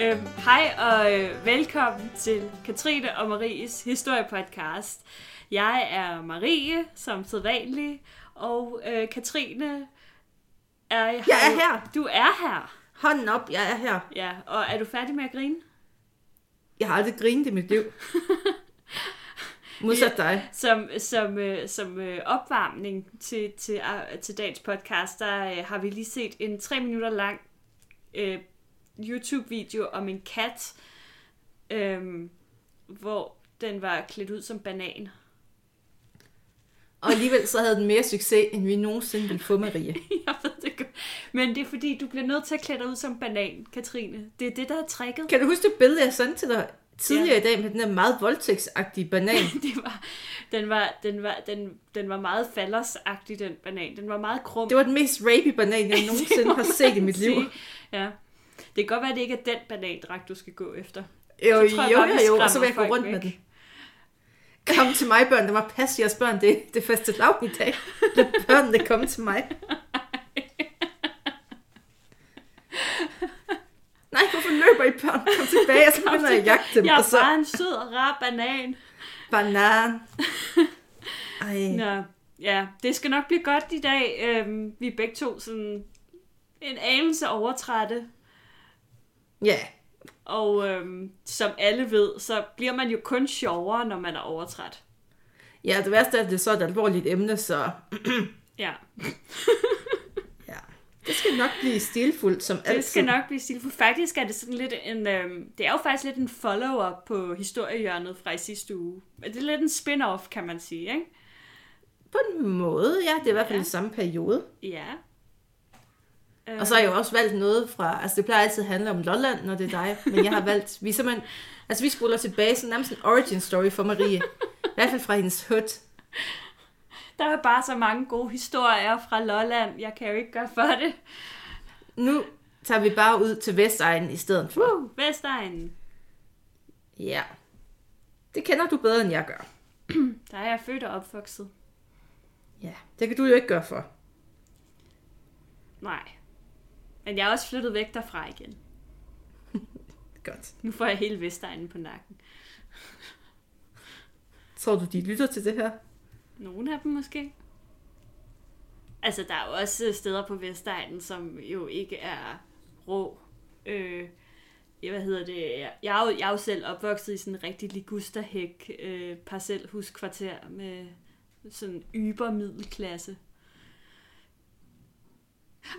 Øhm, hej og øh, velkommen til Katrine og Maries historiepodcast. Jeg er Marie, som sædvanlig, og øh, Katrine er... Jeg er her. Du er her. Hånden op, jeg er her. Ja, og er du færdig med at grine? Jeg har aldrig grinet i mit liv. Modsat dig. Som, som, øh, som øh, opvarmning til, til, øh, til dagens podcast, der øh, har vi lige set en tre minutter lang øh, YouTube-video om en kat, øh, hvor den var klædt ud som banan. Og alligevel så havde den mere succes, end vi nogensinde ville få, Marie. Jeg ved det godt. Men det er fordi, du bliver nødt til at klæde dig ud som banan, Katrine. Det er det, der er tricket. Kan du huske det billede, jeg sendte til dig tidligere ja. i dag med den der meget voldtægtsagtige banan? det var, den, var, den, var, den, den var meget faldersagtig, den banan. Den var meget krum. Det var den mest rapey banan, jeg nogensinde har set i mit liv. Ja. Det kan godt være, at det ikke er den banandragt, du skal gå efter. Jo, Så tror jeg jo, bare, jo, jo, og så vil jeg gå rundt væk. med den. Kom til mig, børn. Det var pas jeres børn. Det, det er faste lav i dag. Lad børnene komme til mig. Nej, hvorfor løber I børn? Kom tilbage, og så begynder jeg at jagte dem. Jeg er og så bare en sød og rar banan. banan. Ej. Nå, ja, det skal nok blive godt i dag. Øhm, vi er begge to sådan en anelse overtrætte. Ja, Og øhm, som alle ved, så bliver man jo kun sjovere, når man er overtræt. ja, det værste er, at det er så et alvorligt emne, så Ja, ja. Det skal nok blive stilfuldt, som altid. det skal nok blive stilfuldt. Faktisk er det sådan lidt en... Øhm, det er jo faktisk lidt en follow-up på historiehjørnet fra i sidste uge. Det er lidt en spin-off, kan man sige, ikke? På en måde, ja. Det er i hvert fald Ja. ja. samme periode. Ja. Øh, Og så har jeg jo også valgt noget fra... Altså, det plejer altid at handle om Lolland, når det er dig. Men jeg har valgt... Vi simpelthen... Altså, vi spoler tilbage, sådan nærmest en origin story for Marie. I hvert fald fra hendes hood. Der er bare så mange gode historier fra Lolland. Jeg kan jo ikke gøre for det. Nu tager vi bare ud til Vestegnen i stedet for. Uh, Vestegnen. Ja. Det kender du bedre, end jeg gør. Der er jeg født og opvokset. Ja, det kan du jo ikke gøre for. Nej. Men jeg er også flyttet væk derfra igen. Godt. Nu får jeg hele Vestegnen på nakken. Tror du, de lytter til det her? Nogle af dem måske. Altså, der er jo også steder på Vestegnen, som jo ikke er rå. Øh, hvad hedder det? Jeg er, jo, jeg er jo selv opvokset i sådan en rigtig ligusterhæk øh, parcelhuskvarter med sådan yber middelklasse.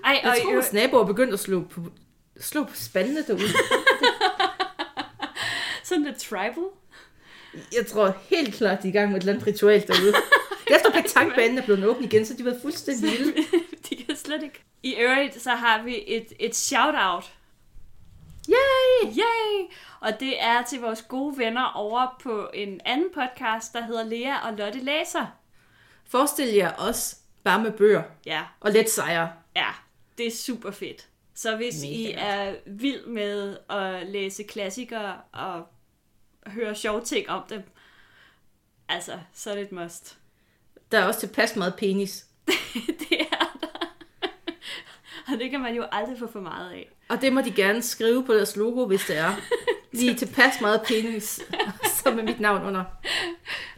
Ej, Jeg og, tror, vores naboer er begyndt at slå på, slå på spandene derude. sådan lidt tribal. Jeg tror helt klart, de er i gang med et eller andet ritual derude. Efter petankbanen er blevet åbnet igen, så de været fuldstændig vilde. De kan slet ikke. I øvrigt, så har vi et, et shout-out Yay! Yay! Og det er til vores gode venner over på en anden podcast, der hedder Lea og Lotte Læser. Forestil jer os bare med bøger Ja, og let sejre. Ja, det er super fedt. Så hvis Mega I er vild med at læse klassikere og høre sjove ting om dem, altså, så er det et must. Der er også tilpas meget penis. det er der. og det kan man jo aldrig få for meget af. Og det må de gerne skrive på deres logo, hvis det er. Lige tilpas meget penis, som med mit navn under.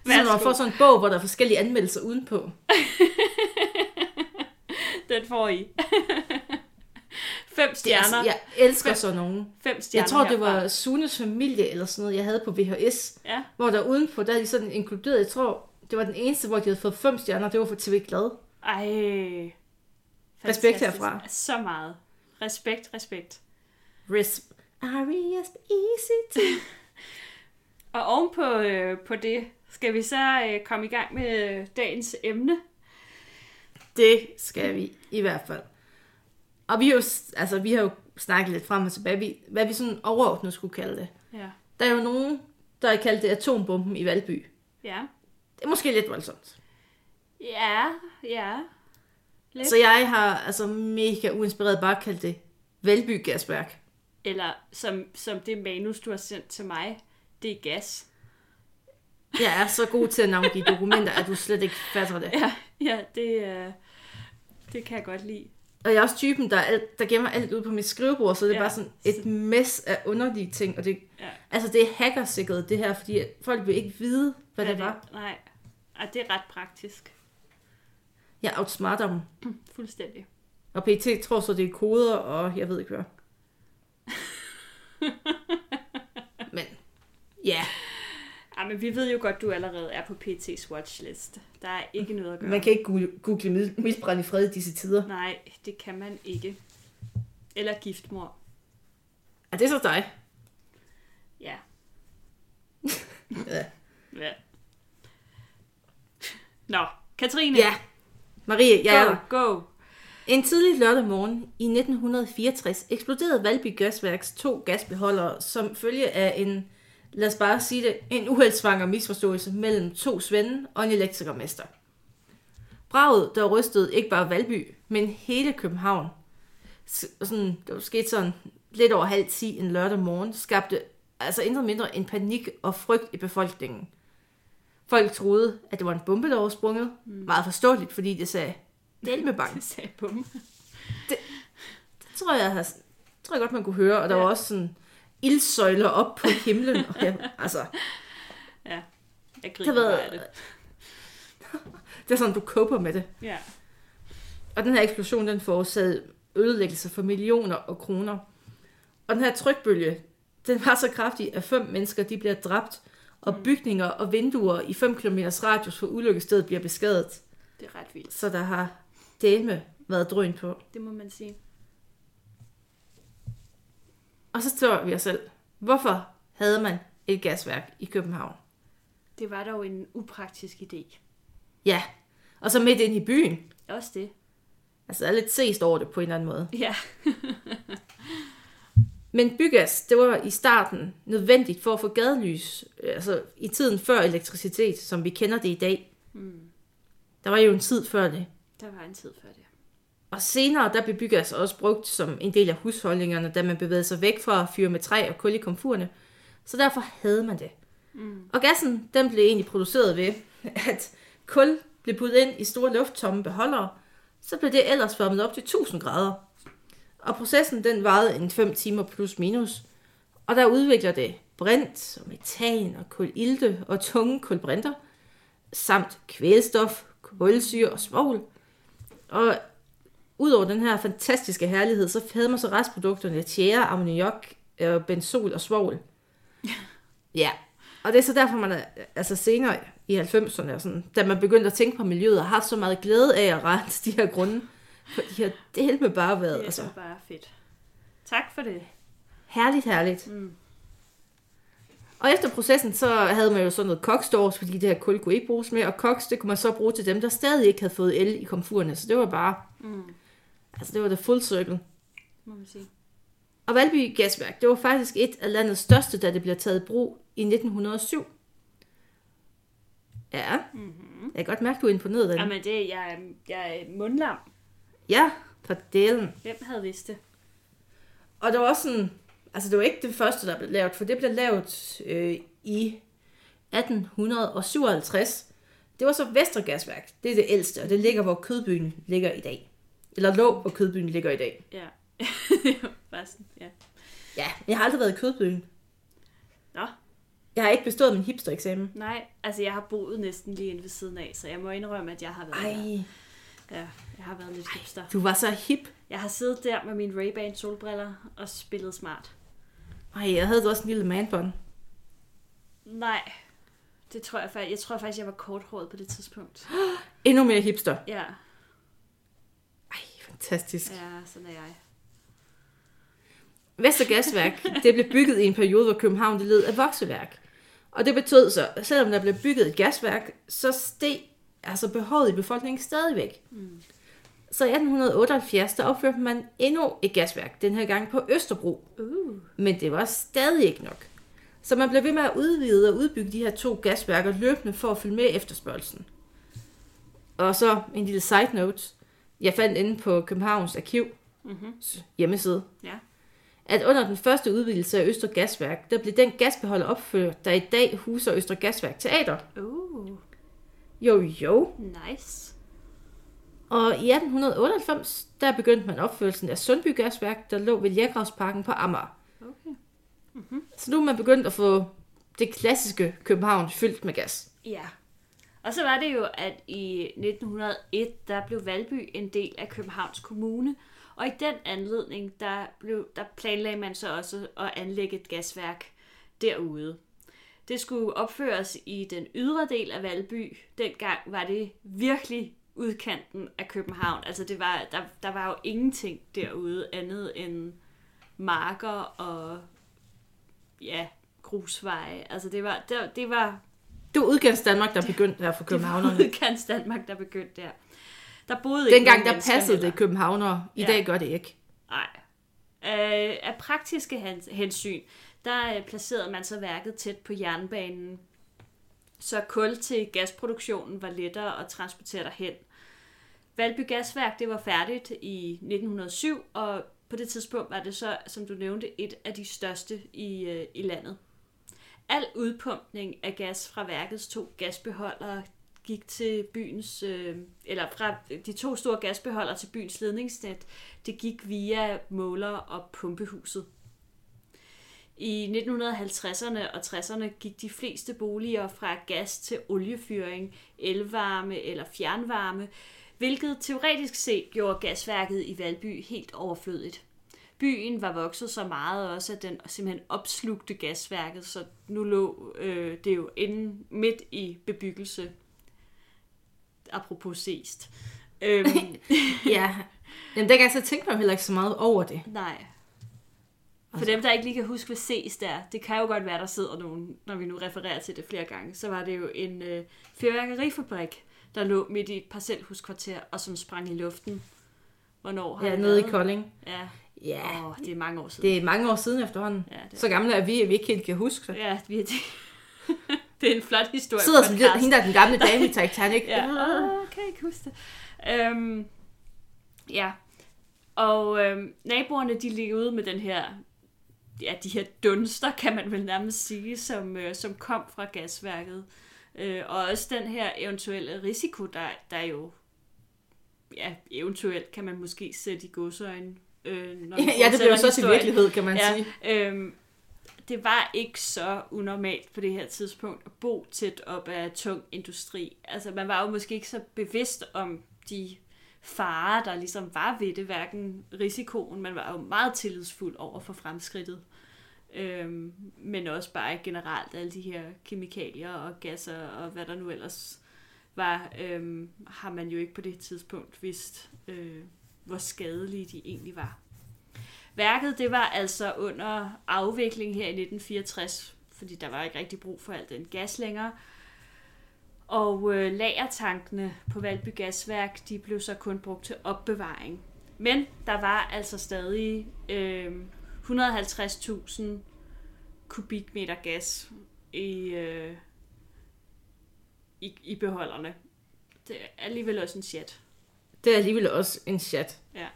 Så når man får sådan en bog, hvor der er forskellige anmeldelser udenpå. Den får I. Fem Det er, stjerner. altså, jeg elsker sådan nogen. Fem stjerner Jeg tror, det herfra. var Sunes familie eller sådan noget, jeg havde på VHS. Ja. Hvor der udenpå, der er de sådan inkluderet, jeg tror, det var den eneste, hvor de havde fået fem stjerner, det var for TV Glad. Ej. Respekt herfra. Så meget. Respekt, respekt. Ris R-E-S-P-E-C-T. Og ovenpå øh, på det, skal vi så øh, komme i gang med dagens emne. Det skal vi i hvert fald. Og vi, jo, altså, vi har jo snakket lidt frem og tilbage, vi, hvad vi sådan overordnet skulle kalde det. Ja. Der er jo nogen, der har kaldt det atombomben i Valby. Ja. Det er måske lidt voldsomt. Ja, ja. Lidt. Så jeg har altså mega uinspireret bare kaldt det Valby Gasværk. Eller som, som det manus, du har sendt til mig, det er gas. Jeg er så god til at navngive dokumenter, at du slet ikke fatter det. Ja, ja det, øh, det kan jeg godt lide. Og jeg er også typen, der, er alt, der gemmer alt ud på mit skrivebord, så det er Ja. bare sådan et mess af underlige ting. Og det, Ja. altså, det er hackersikret, det her, fordi folk vil ikke vide, hvad det var. Nej, Ej, det er ret praktisk. Jeg outsmarter dem. Fuldstændig. Og PT tror så, det er koder, og jeg ved ikke hvad. Men, ja, Ja, men vi ved jo godt, du allerede er på PT's watchlist. Der er ikke noget at gøre. man kan ikke google, google mild- mildbrand i fred i disse tider. Nej, det kan man ikke. Eller giftmor. Er det så dig? Ja. Ja. ja. Nå, Katrine. Ja. Marie, jeg er go, go. En tidlig lørdag morgen i 1964 eksploderede Valby Gasværks to gasbeholdere som følge af en, lad os bare sige det, en uheldsvanger misforståelse mellem to svende og en elektrikermester. Braget, der rystede ikke bare Valby, men hele København. Sådan, det var sket sådan lidt over halv ti en lørdag morgen, skabte altså intet mindre en panik og frygt i befolkningen. Folk troede, at det var en bombe, der var sprunget. Mm. Meget forståeligt, fordi det sagde, del med bang. Det sagde bum. Det tror jeg, har, tror jeg godt, man kunne høre. Og der. Ja. var også sådan ildsøjler op på himlen. Og jeg, altså, Ja, jeg det, griner har bare af det. det er sådan, du koper med det. Ja. Og den her eksplosion, den forårsagede ødelæggelser for millioner og kroner. Og den her trykbølge, den var så kraftig, at fem mennesker de bliver dræbt, og bygninger og vinduer i 5 km radius fra ulykkestedet bliver beskadiget. Det er ret vildt. Så der har dame været drøn på. Det må man sige. Og så spørger vi os selv, hvorfor havde man et gasværk i København? Det var dog en upraktisk idé. Ja, og så midt ind i byen. Også det. Altså, jeg er lidt sest over det på en eller anden måde. Ja. Men bygas, det var i starten nødvendigt for at få gadelys, øh, altså i tiden før elektricitet, som vi kender det i dag. Mm. Der var jo en tid før det. Der var en tid før det. Og senere, der blev bygas også brugt som en del af husholdningerne, da man bevægede sig væk fra at fyre med træ og kul i komfurerne. Så derfor havde man det. Mm. Og gassen, den blev egentlig produceret ved, at kul blev puttet ind i store lufttomme beholdere, så blev det ellers varmet op til 1000 grader. Og processen, den varede en 5 timer plus minus. Og der udvikler det brint og metan og kulilte og tunge kulbrinter, samt kvælstof, kulsyre og svovl. Og udover den her fantastiske herlighed, så havde man så restprodukterne tjære, ammoniak, øh, benzol og svovl. Ja, og det er så derfor, man er, altså senere i 90'erne, og sådan, da man begyndte at tænke på miljøet, og har haft så meget glæde af at rense de her grunde. For de har delt med bare været, Det er altså, så bare fedt. Tak for det. herligt, herligt. Mm. Og efter processen, så havde man jo sådan noget kokstårs, fordi det her kul kunne ikke bruges mere, og koks, det kunne man så bruge til dem, der stadig ikke havde fået el i komfurerne, så det var bare, Mm. Altså det var det full circle. Må man sige. Og Valby Gasværk, det var faktisk et af landets største, da det blev taget i brug i 1907. Ja, Mm-hmm. jeg kan godt mærke, du er imponeret af det. Jamen, det, jeg, jeg er mundlam. Ja, for delen. Hvem havde vidst det? Og det var også sådan, altså det var ikke det første, der blev lavet, for det blev lavet øh, i 1857. Det var så Vestergasværk. Det er det ældste, og det ligger, hvor kødbyen ligger i dag. Eller lå, hvor kødbyen ligger i dag. Ja. bare sådan, ja. Ja, jeg har aldrig været i kødbyen. Nå. Jeg har ikke bestået min hipster-eksamen. Nej, altså jeg har boet næsten lige inde ved siden af, så jeg må indrømme, at jeg har været der. Ej, Ja, jeg har været lidt hipster. du var så hip. Jeg har siddet der med mine Ray-Ban solbriller og spillet smart. Ej, jeg havde også en lille manbånd. Nej, det tror jeg faktisk. Jeg tror faktisk, jeg var korthåret på det tidspunkt. Endnu mere hipster. Ja, Ej, fantastisk. ja, sådan er jeg. Vestergasværk, det blev bygget i en periode, hvor København det led af vokseværk. Og det betød så, at selvom der blev bygget et gasværk, så steg altså behovet i befolkningen stadigvæk. Mm. Så i 1878, der opførte man endnu et gasværk, den her gang på Østerbro. Uh. Men det var stadig ikke nok. Så man blev ved med at udvide og udbygge de her to gasværker løbende for at følge med efterspørgelsen. Og så en lille side note. Jeg fandt inde på Københavns Arkiv Mm-hmm. hjemmeside, Ja. at under den første udvidelse af Østre Gasværk, der blev den gasbeholder opført, der i dag huser Østre Gasværk Teater. Uh, Jo, jo. nice. Og i 1898, der begyndte man opførelsen af Sundby Gasværk, der lå ved Jægravsparken på Amager. Okay. Så nu er man begyndt at få det klassiske København fyldt med gas. Ja. Og så var det jo, at i 1901, der blev Valby en del af Københavns Kommune, og i den anledning, der, blev, der planlagde man så også at anlægge et gasværk derude. Det skulle opføres i den ydre del af Valby. Dengang var det virkelig udkanten af København. Altså det var, der, der var jo ingenting derude andet end marker og ja, grusveje. Altså det var, det, det var det var udkants Danmark, der begyndte her for det var københavnerne. udkants Danmark, der begyndte der. Der boede ikke Dengang der passede heller. det københavnere. I Ja. dag gør det ikke. Nej. Øh, af praktiske hen- hensyn, der øh, placerede man så værket tæt på jernbanen, så kul til gasproduktionen var lettere at transportere derhen. Valby Gasværk det var færdigt i 1907, og på det tidspunkt var det så, som du nævnte, et af de største i, øh, i landet. Al udpumpning af gas fra værkets to gasbeholdere gik til byens, øh, eller fra de to store gasbeholdere til byens ledningsnet, det gik via måler og pumpehuset. I 1950'erne og 60'erne gik de fleste boliger fra gas til oliefyring, elvarme eller fjernvarme, hvilket teoretisk set gjorde gasværket i Valby helt overflødigt. Byen var vokset så meget også, at den simpelthen opslugte gasværket, så nu lå øh, det jo inde midt i bebyggelse. Apropos sest. Øhm, Ja. Jamen, dengang så tænkte man heller ikke så meget over det. nej. For Altså- dem, der ikke lige kan huske, hvad ses der, det kan jo godt være, der sidder nogen, når vi nu refererer til det flere gange, så var det jo en øh, fyrværkerifabrik, der lå midt i et parcelhuskvarter, og som sprang i luften. Hvornår har Ja, nede i? Kolding. Ja, Ja, Åh, det er mange år siden. det er mange år siden efterhånden. Ja, det, Så gamle er vi, at vi ikke helt kan huske det. ja, vi er det. det er en flot historie. Sidder som podcast. hende der er den gamle dame i Titanic. Ja, Åh, kan jeg ikke huske det. Øhm, ja, og øhm, naboerne, de ligger ude med den her, ja, de her dunster, kan man vel nærmest sige, som, øh, som kom fra gasværket. Øh, og også den her eventuelle risiko, der, der jo, ja, eventuelt kan man måske sætte i godsøjne. Øh, når ja, det jo så til virkelighed, kan man Ja, sige. øhm, det var ikke så unormalt på det her tidspunkt at bo tæt op af tung industri. Altså, man var jo måske ikke så bevidst om de farer, der ligesom var ved det, hverken risikoen, man var jo meget tillidsfuld over for fremskridtet. Øhm, men også bare generelt alle de her kemikalier og gasser og hvad der nu ellers var, øhm, har man jo ikke på det tidspunkt vidst, øh, hvor skadelige de egentlig var. Værket det var altså under afvikling her i 1964, fordi der var ikke rigtig brug for al den gas længere. Og øh, lagertankene på Valby Gasværk, de blev så kun brugt til opbevaring. Men der var altså stadig øh, 150.000 kubikmeter gas i, øh, i, i beholderne. Det er alligevel også en chat. Det er alligevel også en chat. Ja.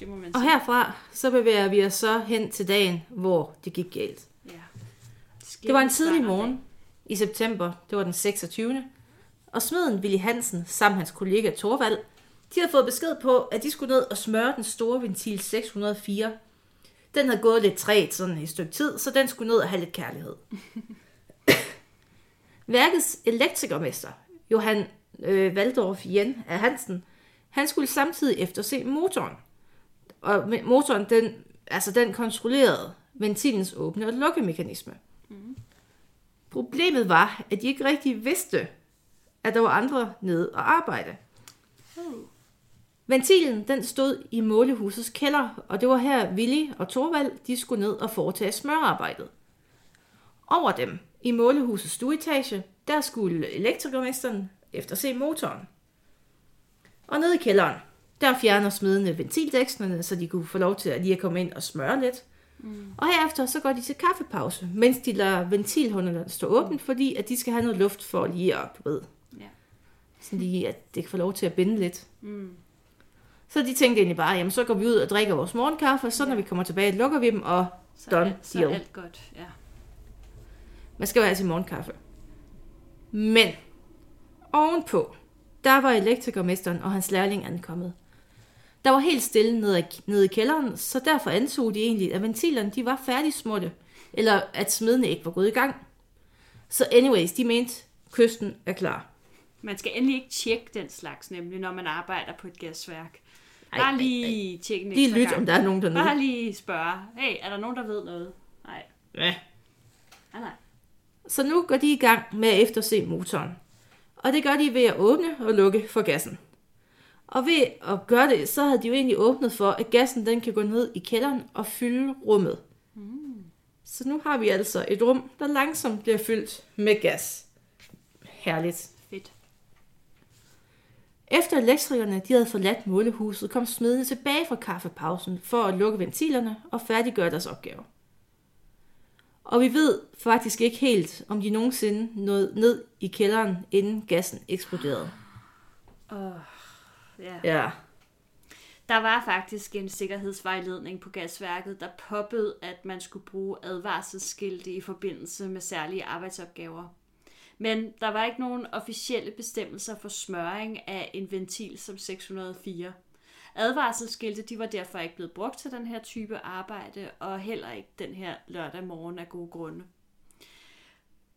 Det må man Og sige. herfra, så bevæger vi os så hen til dagen, hvor det gik galt. Ja. Det var en tidlig morgen i september, det var den 26. Og smeden Willy Hansen sammen hans kollega Torvald, de havde fået besked på, at de skulle ned og smøre den store ventil 604. Den havde gået lidt træt sådan et stykke tid, så den skulle ned og have lidt kærlighed. Værkets elektrikermester, Johan øh, Waldorf Jen af Hansen, han skulle samtidig efterse motoren. Og motoren, den, altså den kontrollerede ventilens åbne- og lukkemekanisme. Problemet var, at de ikke rigtig vidste, at der var andre nede og arbejde. Ventilen den stod i målehusets kælder, og det var her Willy og Torvald de skulle ned og foretage smørarbejdet. Over dem, i målehusets stueetage, der skulle elektrikermesteren efterse motoren. Og nede i kælderen, der fjerner smidende ventildækslerne, så de kunne få lov til at lige at komme ind og smøre lidt. Mm. Og herefter så går de til kaffepause, mens de lader ventilhullerne stå åbent, fordi at de skal have noget luft for lige at, du ved, Ja. sådan lige at det kan få lov til at binde lidt. Mm. Så de tænkte egentlig bare, jamen så går vi ud og drikker vores morgenkaffe, og så når vi kommer tilbage, lukker vi dem, og Så, Done er, så deal. er alt godt. Ja. man skal jo have sin morgenkaffe. Men ovenpå, der var elektrikermesteren og hans lærling ankommet. Der var helt stille nede, nede i kælderen, så derfor antog de egentlig, at ventilerne de var færdigsmurte, eller at smidene ikke var gået i gang. Så anyways, de mente, kysten er klar. Man skal endelig ikke tjekke den slags, nemlig når man arbejder på et gasværk. Ej, Bare ej, lige tjekke en Lige lyt, gang. om der er nogen dernede. Bare lige spørge, hey, er der nogen, der ved noget? Nej, Ja. nej, nej. Så nu går de i gang med at efterse motoren. Og det gør de ved at åbne og lukke for gassen. Og ved at gøre det, så havde de jo egentlig åbnet for, at gassen den kan gå ned i kælderen og fylde rummet. Så nu har vi altså et rum, der langsomt bliver fyldt med gas. Herligt. Fedt. Efter elektrikerne de havde forladt målehuset, kom smedene tilbage fra kaffepausen for at lukke ventilerne og færdiggøre deres opgaver. Og vi ved faktisk ikke helt, om de nogensinde nåede ned i kælderen, inden gassen eksploderede. Oh, ja. Ja. Der var faktisk en sikkerhedsvejledning på gasværket, der påbød, at man skulle bruge advarselsskilte i forbindelse med særlige arbejdsopgaver. Men der var ikke nogen officielle bestemmelser for smøring af en ventil som 604. Advarselsskilte de var derfor ikke blevet brugt til den her type arbejde, og heller ikke den her lørdag morgen af gode grunde.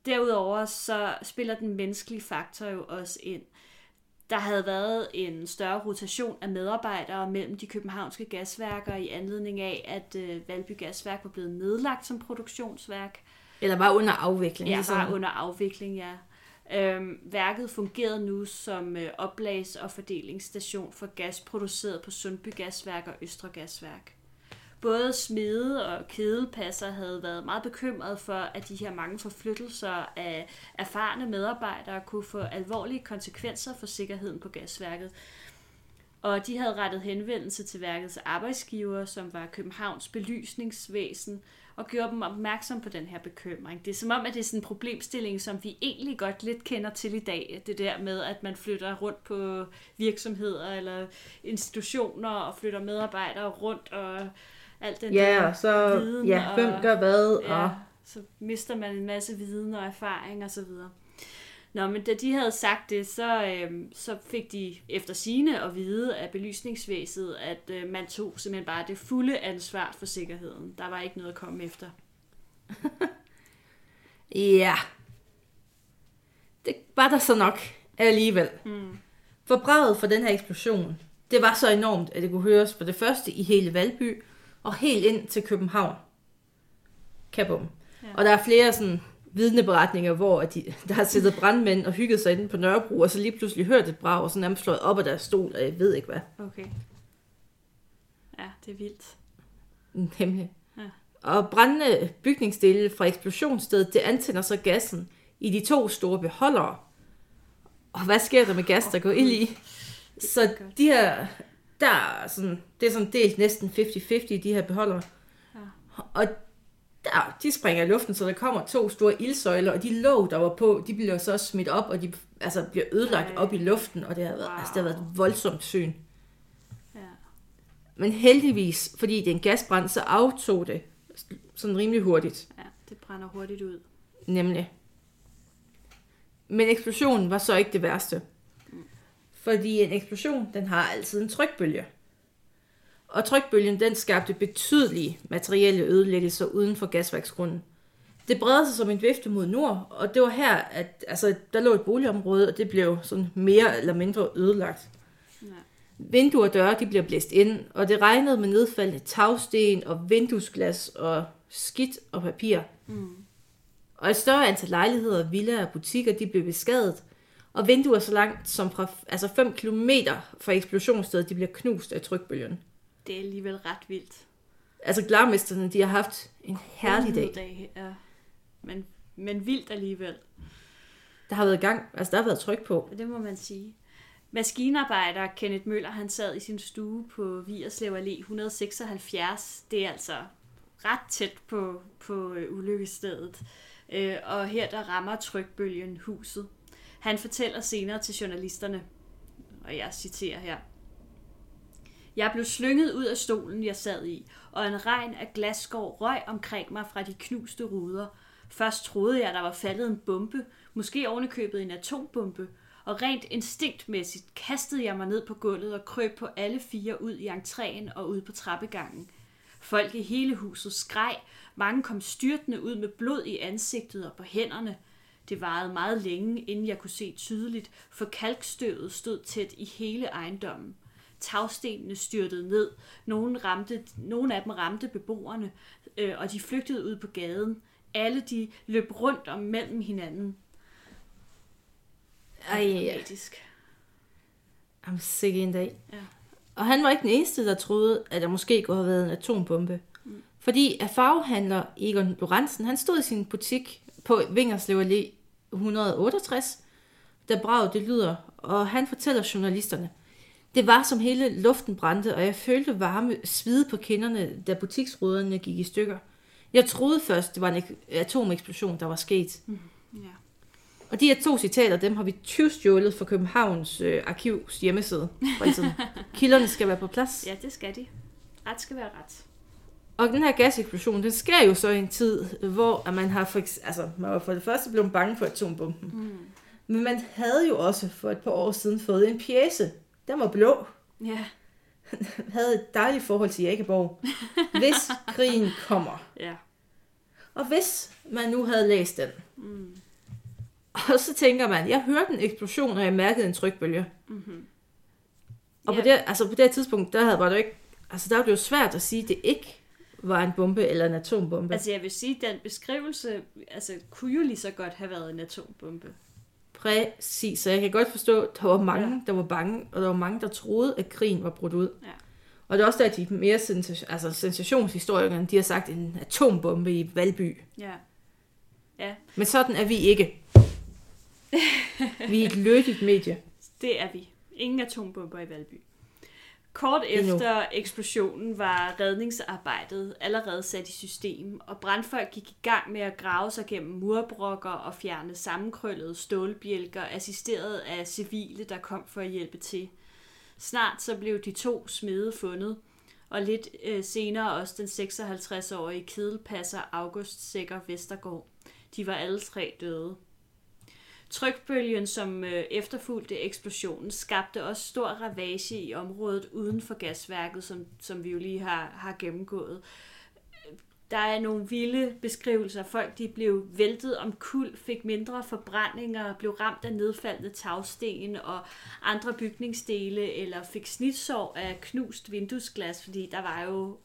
Derudover så spiller den menneskelige faktor jo også ind. Der havde været en større rotation af medarbejdere mellem de københavnske gasværker i anledning af, at øh, Valby Gasværk var blevet nedlagt som produktionsværk. Eller bare under afvikling. Ja, ligesom. bare under afvikling, ja. Øhm, værket fungerede nu som øh, oplags- og fordelingsstation for gas produceret på Sundby Gasværk og Østre Gasværk. Både smede og kædepasser havde været meget bekymrede for, at de her mange forflyttelser af erfarne medarbejdere kunne få alvorlige konsekvenser for sikkerheden på gasværket. Og de havde rettet henvendelse til værkets arbejdsgiver, som var Københavns belysningsvæsen, og gjorde dem opmærksom på den her bekymring. Det er som om, at det er sådan en problemstilling, som vi egentlig godt lidt kender til i dag. Det der med, at man flytter rundt på virksomheder eller institutioner og flytter medarbejdere rundt og alt den Ja, der og så, viden ja, og- hvem gør hvad, Ja, og så mister man en masse viden og erfaring og så videre. Nå, men da de havde sagt det, så, øhm, så fik de efter sine at vide af belysningsvæsenet, at øh, man tog simpelthen bare det fulde ansvar for sikkerheden. Der var ikke noget at komme efter. ja. Det var der så nok alligevel. Mm. For braget for den her eksplosion, det var så enormt, at det kunne høres for det første i hele Valby, og helt ind til København. Kabum. Ja. Og der er flere sådan vidneberetninger, hvor at de, der har siddet brandmænd og hygget sig inde på Nørrebro, og så lige pludselig hørt et brag, og så nærmest slået op af deres stol, og jeg ved ikke hvad. Okay. Ja, det er vildt. Nemlig. Ja. Og brændende bygningsdele fra eksplosionsstedet, det antænder så gassen i de to store beholdere. Og hvad sker der med gas, der går ild i? Så de her, der er sådan, det er sådan delt næsten 50-50 i de her beholdere. Ja. Og der, de springer i luften, så der kommer to store ildsøjler, og de låg, der var på, de bliver så også smidt op, og de altså, bliver ødelagt Ej. op i luften, og det har været, Wow. altså, det har været et voldsomt syn. Ja. Men heldigvis, fordi det er en gasbrand, så aftog det sådan rimelig hurtigt. ja, det brænder hurtigt ud. Nemlig. Men eksplosionen var så ikke det værste. Fordi en eksplosion, den har altid en trykbølge. Og trykbølgen, den skabte betydelige materielle ødelæggelser uden for gasværksgrunden. Det bredte sig som en vifte mod nord, og det var her, at altså, der lå et boligområde, og det blev sådan mere eller mindre ødelagt. Ja. Vinduer og døre, de bliver blæst ind, og det regnede med nedfaldende tagsten og vinduesglas og skidt og papir. Mm. Og et større antal lejligheder, villaer og butikker, de blev beskadiget. Og vinduer så langt som fra altså 5 km fra eksplosionsstedet, de bliver knust af trykbølgen. Det er alligevel ret vildt. Altså glarmesterne, de har haft en herlig dag. dag. Ja. Men, men vildt alligevel. Der har været gang, altså der har været tryk på. Det må man sige. Maskinarbejder Kenneth Møller, han sad i sin stue på Vierslev Allé 176. Det er altså ret tæt på, på øh, ulykkesstedet. Øh, og her der rammer trykbølgen huset. Han fortæller senere til journalisterne, og jeg citerer her. Jeg blev slynget ud af stolen, jeg sad i, og en regn af glasskår røg omkring mig fra de knuste ruder. Først troede jeg, der var faldet en bombe, måske ovenikøbet en atombombe, og rent instinktmæssigt kastede jeg mig ned på gulvet og krøb på alle fire ud i entréen og ud på trappegangen. Folk i hele huset skreg, mange kom styrtende ud med blod i ansigtet og på hænderne. Det varede meget længe, inden jeg kunne se tydeligt, for kalkstøvet stod tæt i hele ejendommen. Tagstenene styrtede ned, nogle, ramte, nogle af dem ramte beboerne, øh, og de flygtede ud på gaden. Alle de løb rundt om mellem hinanden. Ej, Dramatisk. I'm sick en dag. Ja. Og han var ikke den eneste, der troede, at der måske kunne have været en atombombe. Mm. Fordi at farvehandler Egon Lorentzen, han stod i sin butik på Vingerslev Allé 168, da braget det lyder, og han fortæller journalisterne, det var som hele luften brændte, og jeg følte varme svide på kinderne, da butiksruderne gik i stykker. Jeg troede først, det var en ek- atomeksplosion, der var sket. Ja. Og de her to citater, dem har vi tyvstjålet fra Københavns øh, arkivs hjemmeside. Kilderne skal være på plads. ja, det skal de. Ret skal være ret. Og den her gaseksplosion, den sker jo så i en tid, hvor man har for, altså, man var for det første blevet bange for atombomben. Mm. Men man havde jo også for et par år siden fået en pjæse. Den var blå. Ja, Havde et dejligt forhold til Jægerborg. Hvis krigen kommer. ja. Og hvis man nu havde læst den. Mm. Og så tænker man, jeg hørte en eksplosion, og jeg mærkede en trykbølge. Mm-hmm. Og på, Ja. det, altså på det tidspunkt, der havde, var det ikke, altså der var det jo svært at sige, at det ikke var en bombe eller en atombombe. Altså, Altså jeg vil sige, den beskrivelse altså, kunne jo lige så godt have været en atombombe. Præcis, så jeg kan godt forstå, at der var mange, ja. der var bange, og der var mange, der troede, at krigen var brudt ud. Ja. Og det er også der, de mere sensation, altså sensationshistorikerne, de har sagt en atombombe i Valby. Ja. Ja, Men sådan er vi ikke. vi er et lødigt medie. det er vi. Ingen atombomber i Valby. Kort Endnu. efter eksplosionen var redningsarbejdet allerede sat i system, og brandfolk gik i gang med at grave sig gennem murbrokker og fjerne sammenkrøllede stålbjælker, assisteret af civile, der kom for at hjælpe til. Snart så blev de to smede fundet, og lidt øh, senere også den 56-årige kedelpasser August Sækker Vestergaard. De var alle tre døde. Trykbølgen, som øh, efterfulgte eksplosionen, skabte også stor ravage i området uden for gasværket, som, som vi jo lige har, har gennemgået. Der er nogle vilde beskrivelser. Folk de blev væltet om kul, fik mindre forbrændinger, blev ramt af nedfaldende tagsten og andre bygningsdele, eller fik snitsår af knust vinduesglas, fordi der var jo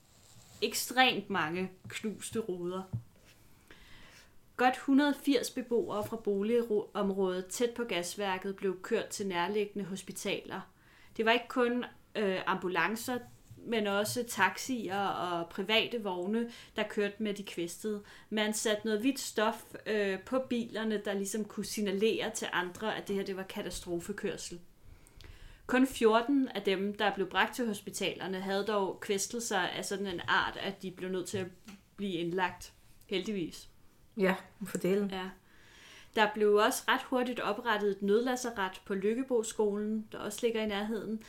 ekstremt mange knuste ruder. Godt 180 beboere fra boligområdet tæt på gasværket blev kørt til nærliggende hospitaler. Det var ikke kun øh, ambulancer, men også taxier og private vogne, der kørte med de kvæstede. Man satte noget hvidt stof øh, på bilerne, der ligesom kunne signalere til andre, at det her det var katastrofekørsel. Kun 14 af dem, der blev bragt til hospitalerne, havde dog kvæstelser af sådan en art, at de blev nødt til at blive indlagt. Heldigvis. Ja, fordelen. Ja. Der blev også ret hurtigt oprettet et nødlasseret på Lykkebo-skolen, der også ligger i nærheden.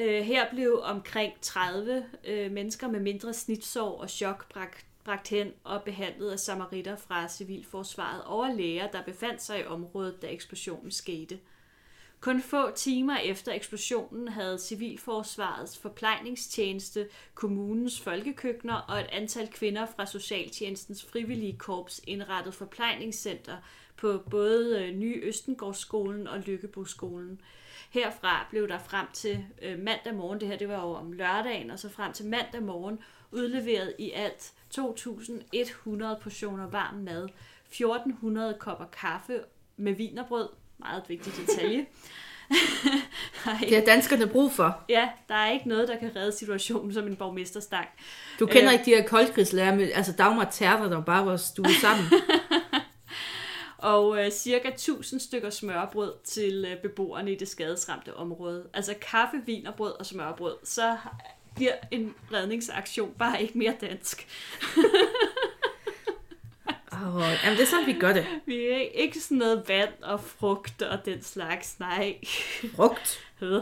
Øh, her blev omkring 30 øh, mennesker med mindre snitsår og chok bragt, bragt hen og behandlet af samaritter fra Civilforsvaret og læger, der befandt sig i området, da eksplosionen skete. Kun få timer efter eksplosionen havde Civilforsvarets forplejningstjeneste, kommunens folkekøkkener og et antal kvinder fra Socialtjenestens frivillige korps indrettet forplejningscenter på både øh, Nye Østengårdsskolen og Lykkeboskolen. Herfra blev der frem til øh, mandag morgen, det her det var jo om lørdagen, og så frem til mandag morgen udleveret i alt 2.100 portioner varm mad, 1.400 kopper kaffe med vinerbrød, meget vigtig detalje. Det har danskerne brug for. Ja, der er ikke noget, der kan redde situationen som en borgmesterstang. Du kender Øh. ikke de her koldkrigslærer med, altså Dagmar Terter, der bare var stuet sammen. Og øh, cirka 1000 stykker smørbrød til øh, beboerne i det skadesramte område. Altså kaffe, vin og brød og smørbrød. Så bliver en redningsaktion bare ikke mere dansk. oh, jamen, det er sådan, vi gør det. Vi er ikke sådan noget vand og frugt og den slags. Nej. Frugt.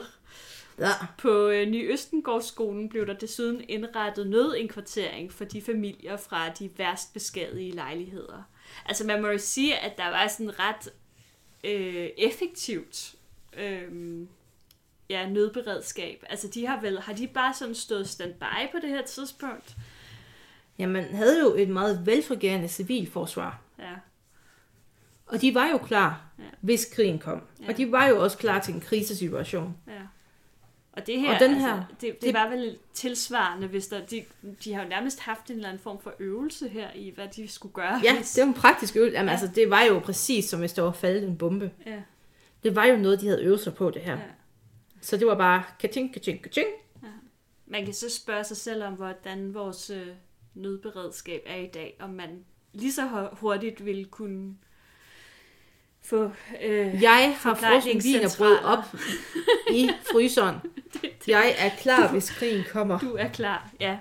Ja. På øh, Ny Østengårdsskolen blev der desuden indrettet nødindkvartering for de familier fra de værst beskadigede lejligheder. Altså man må jo sige, at der var sådan ret øh, effektivt øh, ja, nødberedskab. Altså de har vel, har de bare sådan stået standby på det her tidspunkt? Ja, man havde jo et meget velfungerende civilforsvar. Ja, Og de var jo klar, Ja. ja. hvis krigen kom. Ja. Ja. Og de var jo også klar til en krisesituation. ja. Og det her, Og den altså, her- det, det, det- var vel tilsvarende, hvis der, de, de har jo nærmest haft en eller anden form for øvelse her i, hvad de skulle gøre. Ja, hvis, det var en praktisk øvelse. Jamen, Ja. ja. altså, det var jo præcis som hvis der var faldet en bombe. ja, Det var jo noget, de havde øvet sig på, det her. ja. Ja. Så det var bare kaching, kaching, kaching. Man kan så spørge sig selv om, hvordan vores øh, nødberedskab er i dag, om man lige så hu- hurtigt ville kunne få... Øh, Jeg har frossen vin og brød op i fryseren. Jeg er klar, hvis krigen kommer. Du er klar, ja.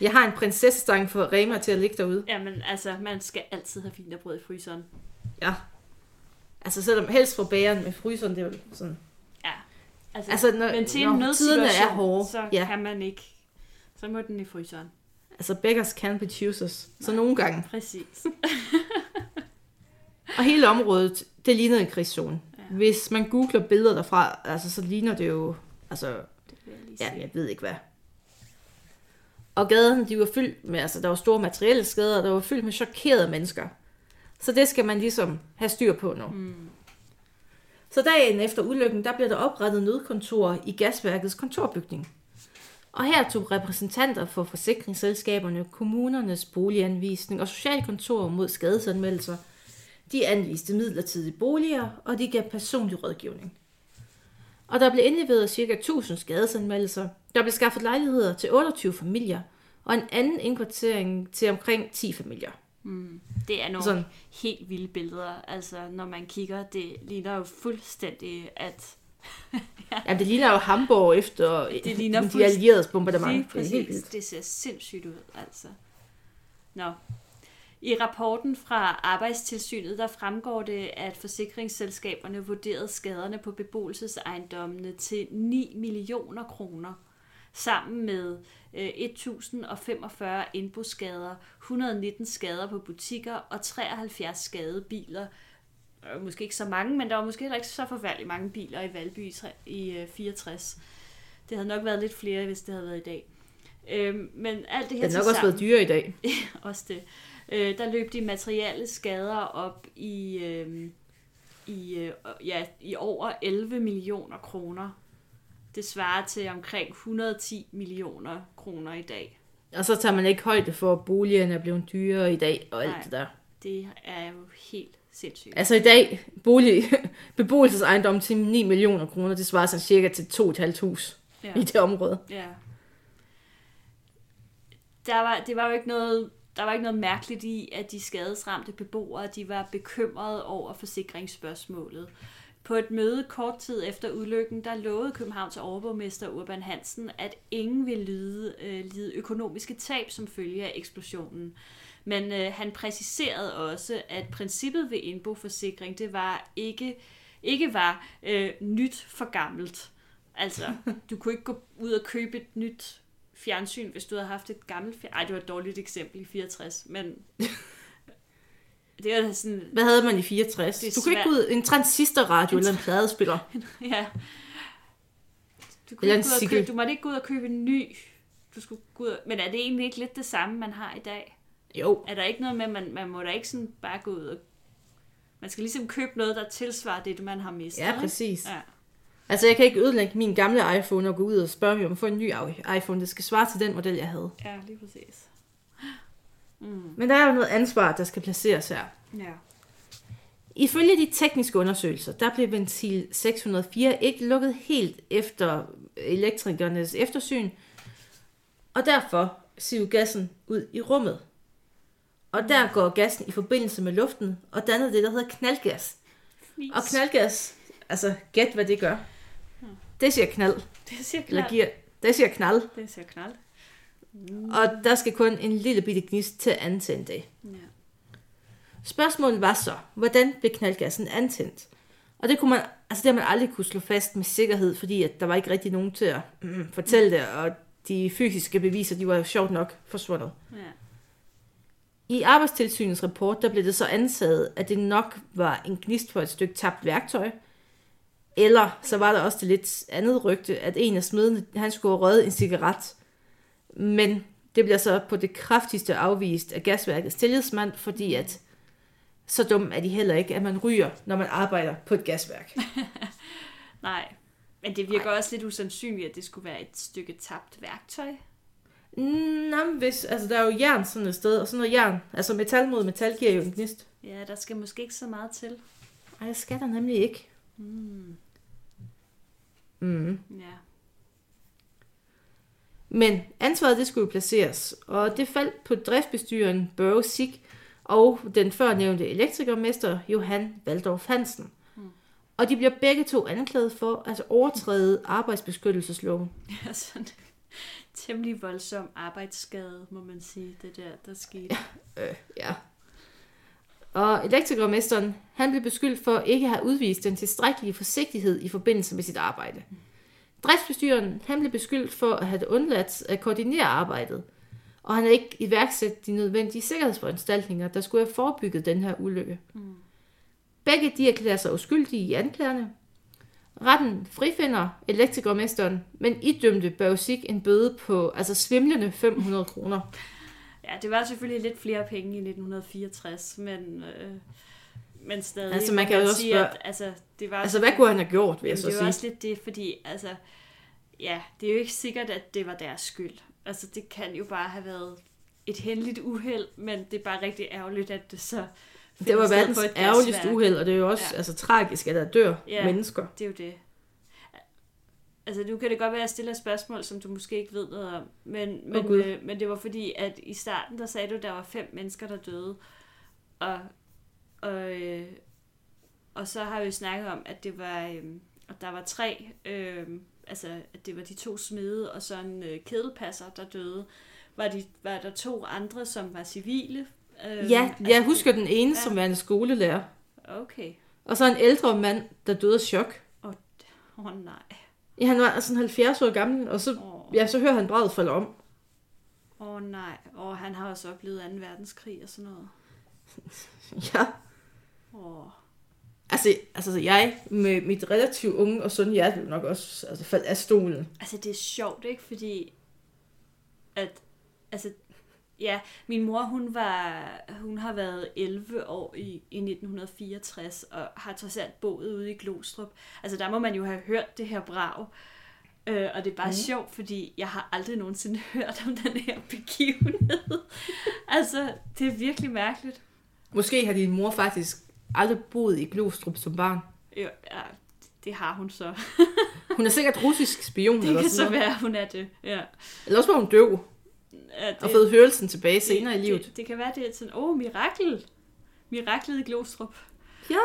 Jeg har en prinsessestang for Rema til at ligge derude. Jamen, altså, man skal altid have og brød i fryseren. Ja. Altså selvom helst fra bageren med fryseren, det er jo sådan. Ja. Altså, Altså, når- men til når en tiderne er nødsituation, hårde, så ja. kan man ikke... Så må den i fryseren. Altså beggars can be choosers. Så nogle gange. Præcis. Og hele området, det lignede en krigszone. Ja. Hvis man googler billeder derfra, altså så ligner det jo, altså, Det jeg ja, jeg ved ikke hvad. Og gaderne, de var fyldt med, altså der var store materielle skader, der var fyldt med chokerede mennesker. Så det skal man ligesom have styr på nu. Mm. Så dagen efter ulykken, der blev der oprettet nødkontor i gasværkets kontorbygning. Og her tog repræsentanter for forsikringsselskaberne, kommunernes boliganvisning og socialkontor mod skadesanmeldelser. De anviste midlertidige boliger, og de gav personlig rådgivning. Og der blev indleveret ca. 1000 skadesanmeldelser. Der blev skaffet lejligheder til 28 familier, og en anden indkvartering til omkring 10 familier. Mm. Det er nogle Sådan. helt vilde billeder. Altså, når man kigger, det ligner jo fuldstændig, at Ja, det ligner jo Hamburg efter Det ligner de allieredes bombardement. Lige Det præcis. vildt. Det ser sindssygt ud, altså. Nå. I rapporten fra Arbejdstilsynet, der fremgår det, at forsikringsselskaberne vurderede skaderne på beboelsesejendommene til 9 millioner kroner, sammen med øh, 1045 indbrudsskader, 119 skader på butikker og 73 skadede biler. Øh, Måske ikke så mange, men der var måske heller ikke så forfærdeligt mange biler i Valby i tre- i øh, 64. Det havde nok været lidt flere, hvis det havde været i dag. Øhm, men alt det her Det har nok også tilsammen- været dyre i dag. også det. Øh, der løb de materielle skader op i, øh, i, øh, ja, i over 11 millioner kroner. Det svarer til omkring 110 millioner kroner i dag. Og så tager man ikke højde for, at boligerne er blevet dyrere i dag og alt Nej. det der. Det er jo helt sindssygt. Altså i dag, bolig, beboelsesejendom til 9 millioner kroner, det svarer sådan cirka til 2,5 hus Ja. i det område. Ja. Der var, det var jo ikke noget, der var ikke noget mærkeligt i, at de skadesramte beboere, de var bekymrede over forsikringsspørgsmålet. På et møde kort tid efter ulykken, der lovede Københavns overborgmester Urban Hansen, at ingen ville lide, øh, lide økonomiske tab som følge af eksplosionen. Men øh, han præciserede også, at princippet ved indboforsikring, det var ikke, ikke var øh, nyt for gammelt. Altså, du kunne ikke gå ud og købe et nyt fjernsyn, hvis du havde haft et gammelt fjernsyn. Ej, det var et dårligt eksempel i 64, men det er da sådan, Hvad havde man i 64? Det er Du kunne ikke ud en transistorradio eller en pladespiller. ja. Du, kunne en ikke gå ud og købe, du måtte ikke gå ud og købe en ny. Du skulle gå ud og, men er det egentlig ikke lidt det samme, man har i dag? Jo, Er der ikke noget med, man, man må da ikke sådan bare gå ud og... Man skal ligesom købe noget, der tilsvarer det, man har mistet. ja ikke? præcis. Ja. Altså jeg kan ikke ødelægge min gamle iPhone og gå ud og spørge om at få en ny iPhone. Det skal svare til den model, jeg havde. ja, lige præcis. Mm. Men der er jo noget ansvar, der skal placeres her. Ja. Ifølge de tekniske undersøgelser, der blev ventil 604 ikke lukket helt efter elektrikernes eftersyn, og derfor siver gassen ud i rummet. Og der går gassen i forbindelse med luften og danner det, der hedder knaldgas. Fnis. Og knaldgas, altså gæt hvad det gør. Det siger knald, Det siger eller knald. giver, det siger knald. Det siger knald. Og der skal kun en lille bitte gnist til at antænde det. Ja. Spørgsmålet var så, hvordan blev knaldgassen antændt? Og det kunne man, altså det har man aldrig kunne slå fast med sikkerhed, fordi at der var ikke rigtig nogen til at mm, fortælle det, og de fysiske beviser, de var jo sjovt nok forsvundet. ja. I arbejdstilsynets rapport, der blev det så antaget, at det nok var en gnist for et stykke tabt værktøj. Eller så var der også det lidt andet rygte, at en af smedene, han skulle have røget en cigaret. Men det bliver så på det kraftigste afvist af gasværkets tillidsmand, fordi at så dum er de heller ikke, at man ryger, når man arbejder på et gasværk. Nej. Men det virker Nej. også lidt usandsynligt, at det skulle være et stykke tabt værktøj. Nå, men hvis, altså der er jo jern sådan et sted, og sådan noget jern, altså metal mod metal giver jo en gnist. Ja, der skal måske ikke så meget til. Ej, det skal der nemlig ikke. Mm. Mm. Ja. Men ansvaret det skulle placeres, og det faldt på driftsbestyreren Børge Sig og den førnævnte elektrikermester Johan Valdorf Hansen. Mm. Og de bliver begge to anklaget for at overtræde arbejdsbeskyttelsesloven. Ja, sådan temmelig voldsom arbejdsskade, må man sige, det der, der skete. Øh, ja. Og elektrikermesteren, han blev beskyldt for ikke at have udvist den tilstrækkelige forsigtighed i forbindelse med sit arbejde. Driftsbestyreren, han blev beskyldt for at have undladt at koordinere arbejdet, og han havde ikke iværksat de nødvendige sikkerhedsforanstaltninger, der skulle have forebygget den her ulykke. Mm. Begge de erklærer sig uskyldige i anklagerne. Retten frifinder elektrikermesteren, men idømte Bausik en bøde på altså svimlende 500 kroner. Ja, det var selvfølgelig lidt flere penge i 1964, men, øh, men stadig. Altså, man kan jo også sige, spørge- at, altså, det var Altså, hvad kunne han have gjort, vil jeg så det er jo sige? også lidt det, fordi altså, ja, det er jo ikke sikkert, at det var deres skyld. Altså, det kan jo bare have været et hændeligt uheld, men det er bare rigtig ærgerligt, at det så Det var verdens ærgerligste uheld, og det er jo også Ja. altså, tragisk, at der dør Ja. mennesker. Det er jo det. Altså, nu kan det godt være, at jeg stiller spørgsmål, som du måske ikke ved noget om. Men, men, Gud. øh, men det var fordi, at i starten, der sagde du, at der var fem mennesker, der døde. Og, og, øh, og så har vi snakket om, at det var, øh, at der var tre, øh, altså at det var de to smede, og så en øh, kedelpasser, der døde. Var, de, var der to andre, som var civile? Øh, Ja, jeg husker den ene, ja. som var en skolelærer. Okay. Og så en ældre mand, der døde af chok. Åh, oh, nej. Ja, han var sådan 70 år gammel, og så, Åh, ja, så hører han braget falde om. oh, nej. Og han har også oplevet 2. verdenskrig og sådan noget. Ja, Åh. altså, altså jeg med mit relativt unge og sunde hjerte nok også altså, falde af stolen. Altså, det er sjovt, ikke? Fordi, at, altså, ja, min mor, hun var, hun har været 11 år i, i 1964, og har trods alt boet ude i Glostrup. Altså, der må man jo have hørt det her brag. Øh, og det er bare mm. Sjovt, fordi jeg har aldrig nogensinde hørt om den her begivenhed. altså, det er virkelig mærkeligt. Måske har din mor faktisk aldrig boet i Glostrup som barn. Jo, ja, det har hun så. Hun er sikkert russisk spion Det eller kan sådan så noget. være, hun er det. Ja. Eller også var hun døv Ja, det, og fået hørelsen tilbage senere i livet. Det, det kan være, det er sådan, åh, oh, mirakel. Miraklet i Glostrup. Ja,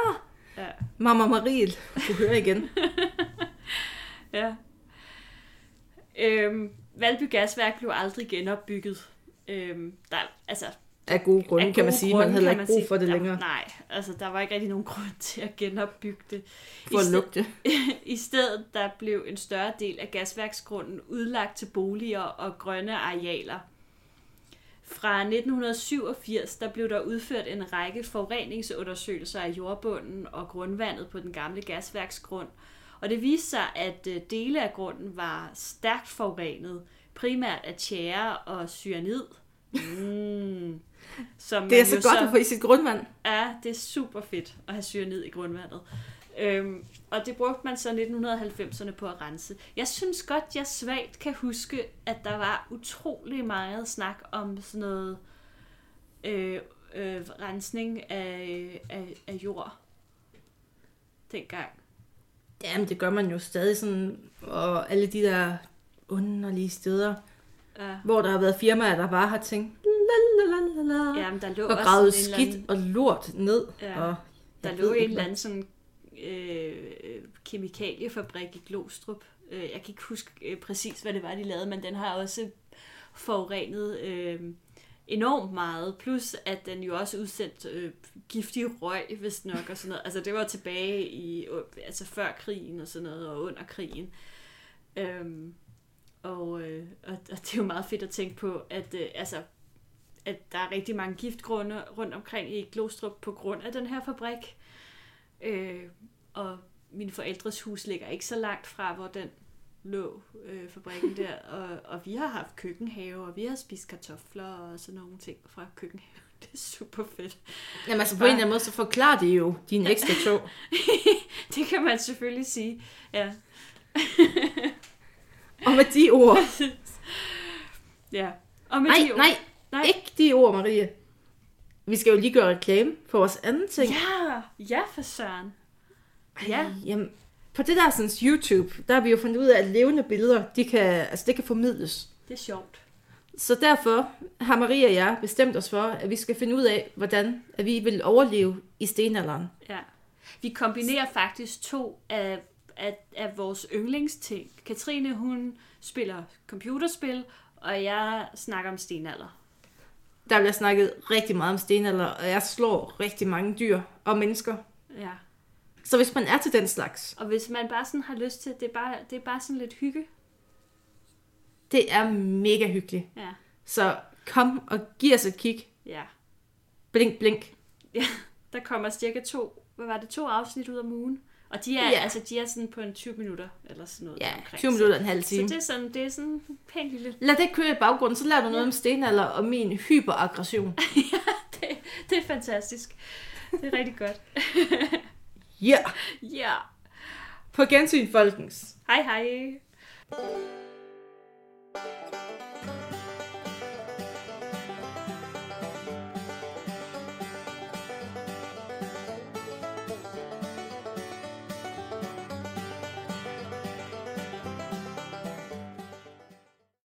Ja. Mama Marie kunne høre igen. ja. Øhm, Valby Gasværk blev aldrig genopbygget. Øhm, der, altså, Af gode grunde, af kan man gode sige. grunde, Man havde ikke brug for det der, længere. Nej, altså der var ikke rigtig nogen grund til at genopbygge det. For at I, lugte. I stedet der blev en større del af gasværksgrunden udlagt til boliger og grønne arealer. Fra 1987 der blev der udført en række forureningsundersøgelser af jordbunden og grundvandet på den gamle gasværksgrund. Og det viste sig, at øh, dele af grunden var stærkt forurenet, primært af tjære og cyanid. Mm. Som Det er så godt at få i sit grundvand. Ja, det er super fedt at have syrenid i grundvandet. Øhm, og det brugte man så 1990'erne på at rense. Jeg synes godt, jeg svagt kan huske, at der var utrolig meget snak om sådan noget øh, øh, rensning af, af, af jord dengang. Jamen, det gør man jo stadig sådan. Og alle de der underlige steder, Ja. hvor der har været firmaer, der bare har tænkt, la, la, la, la, la, Jamen, der lå og også en eller skidt anden- og lort ned. Ja. Og Der lå en eller anden sådan øh, kemikaliefabrik i Glostrup. Øh, jeg kan ikke huske øh, præcis, hvad det var, de lavede, men den har også forurenet øh, enormt meget. Plus, at den jo også udsendte øh, giftig røg, hvis nok, og sådan noget. Altså, det var tilbage i, øh, altså før krigen og sådan noget, og under krigen. Øhm, og, øh, og, og det er jo meget fedt at tænke på, at øh, altså, at der er rigtig mange giftgrunde rundt omkring i Glostrup på grund af den her fabrik. Øh, og mine forældres hus ligger ikke så langt fra, hvor den lå, øh, fabrikken der. Og, og vi har haft køkkenhave, og vi har spist kartofler og sådan nogle ting fra køkkenhave. Det er super fedt. Jamen altså på en eller anden måde, så forklarer det jo din ekstra tog. det kan man selvfølgelig sige, ja. og med de ord... ja. Og med nej, de ord... nej, nej, ikke de ord, Marie. Vi skal jo lige gøre reklame for vores anden ting. Ja, ja for søren. Ja. Ej, jamen, på det der sådan, YouTube, der har vi jo fundet ud af, at levende billeder, de kan, altså, det kan formidles. Det er sjovt. Så derfor har Maria og jeg bestemt os for, at vi skal finde ud af, hvordan at vi vil overleve i stenalderen. Ja. Vi kombinerer faktisk to af, af, af vores yndlingsting. Katrine, hun spiller computerspil, og jeg snakker om stenalder. Der bliver snakket rigtig meget om stenalder, og jeg slår rigtig mange dyr og mennesker. Ja. Så hvis man er til den slags, Og hvis man bare sådan har lyst til, det er bare, det er bare sådan lidt hygge. det er mega hyggeligt. Ja. Så kom og giv os et kig. Ja. Blink, blink. Ja, der kommer cirka to, hvad var det, to afsnit ud om ugen. Og de er, Ja. ja. altså, de er sådan på en 20 minutter, eller sådan noget. Ja, omkring. 20 minutter og en halv Så time. det er sådan, det er sådan pænt lille. Lad det køre i baggrunden, så lærer du noget om stenalder og min hyperaggression. Det, det er fantastisk. Det er rigtig godt. Ja, Ja. på gensyn, folkens. Hej hej.